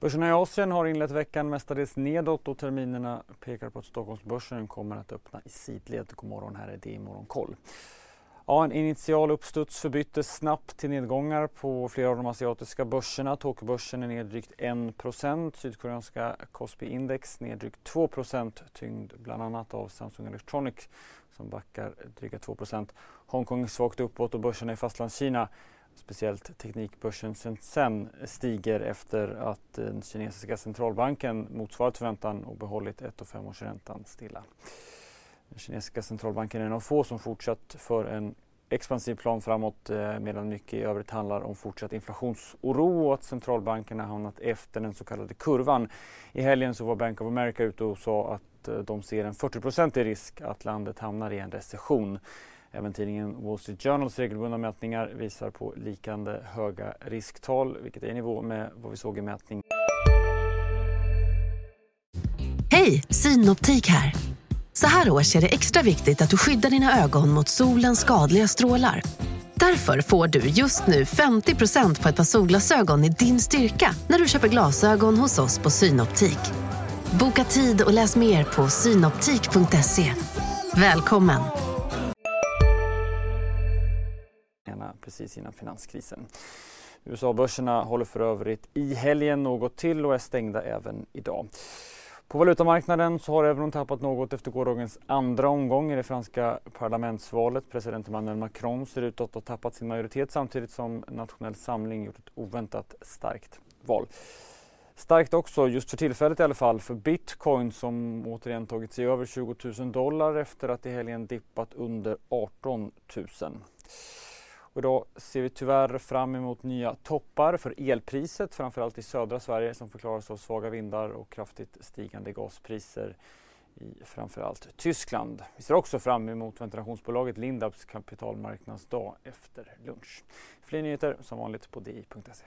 Börserna i Asien har inlett veckan mestadels nedåt och terminerna pekar på att Stockholmsbörsen kommer att öppna i sidled. God morgon, här är det i Morgonkoll. Ja, en initial uppstuds förbyttes snabbt till nedgångar på flera av de asiatiska börserna. Tokyobörsen är ner drygt 1% Sydkoreanska Kospi Index ner drygt 2% tyngd bland annat av Samsung Electronics som backar dryga 2% Hongkong svagt uppåt och börserna i Fastlandskina Speciellt teknikbörsen Shenzhen stiger efter att den kinesiska centralbanken motsvarat förväntan och behållit 1 och 5-årsräntan stilla. Den kinesiska centralbanken är en av få som fortsatt för en expansiv plan framåt eh, medan mycket i övrigt handlar om fortsatt inflationsoro och att centralbankerna hamnat efter den så kallade kurvan. I helgen så var Bank of America ute och sa att eh, de ser en 40% risk att landet hamnar i en recession. Även tidningen Wall Street Journals regelbundna mätningar visar på likande höga risktal vilket är i nivå med vad vi såg i mätning. Hej, Synoptik här. Så här års är det extra viktigt att du skyddar dina ögon mot solens skadliga strålar. Därför får du just nu 50% på ett par solglasögon i din styrka när du köper glasögon hos oss på Synoptik. Boka tid och läs mer på synoptik.se. Välkommen! Precis innan finanskrisen. USA-börserna håller för övrigt i helgen något till och är stängda även idag. På valutamarknaden så har euron tappat något efter gårdagens andra omgång i det franska parlamentsvalet. President Emmanuel Macron ser ut att ha tappat sin majoritet samtidigt som Nationell Samling gjort ett oväntat starkt val. Starkt också, just för tillfället i alla fall, för bitcoin som återigen tagit sig över 20 000 dollar efter att i helgen dippat under 18 000. Och idag ser vi tyvärr fram emot nya toppar för elpriset, framförallt i södra Sverige som förklaras av svaga vindar och kraftigt stigande gaspriser i framförallt Tyskland. Vi ser också fram emot ventilationsbolaget Lindabs kapitalmarknadsdag efter lunch. Fler nyheter som vanligt på di.se.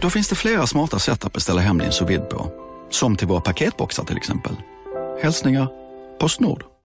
Då finns det flera smarta sätt att beställa hem din sous på. Som till våra paketboxar till exempel. Hälsningar Postnord.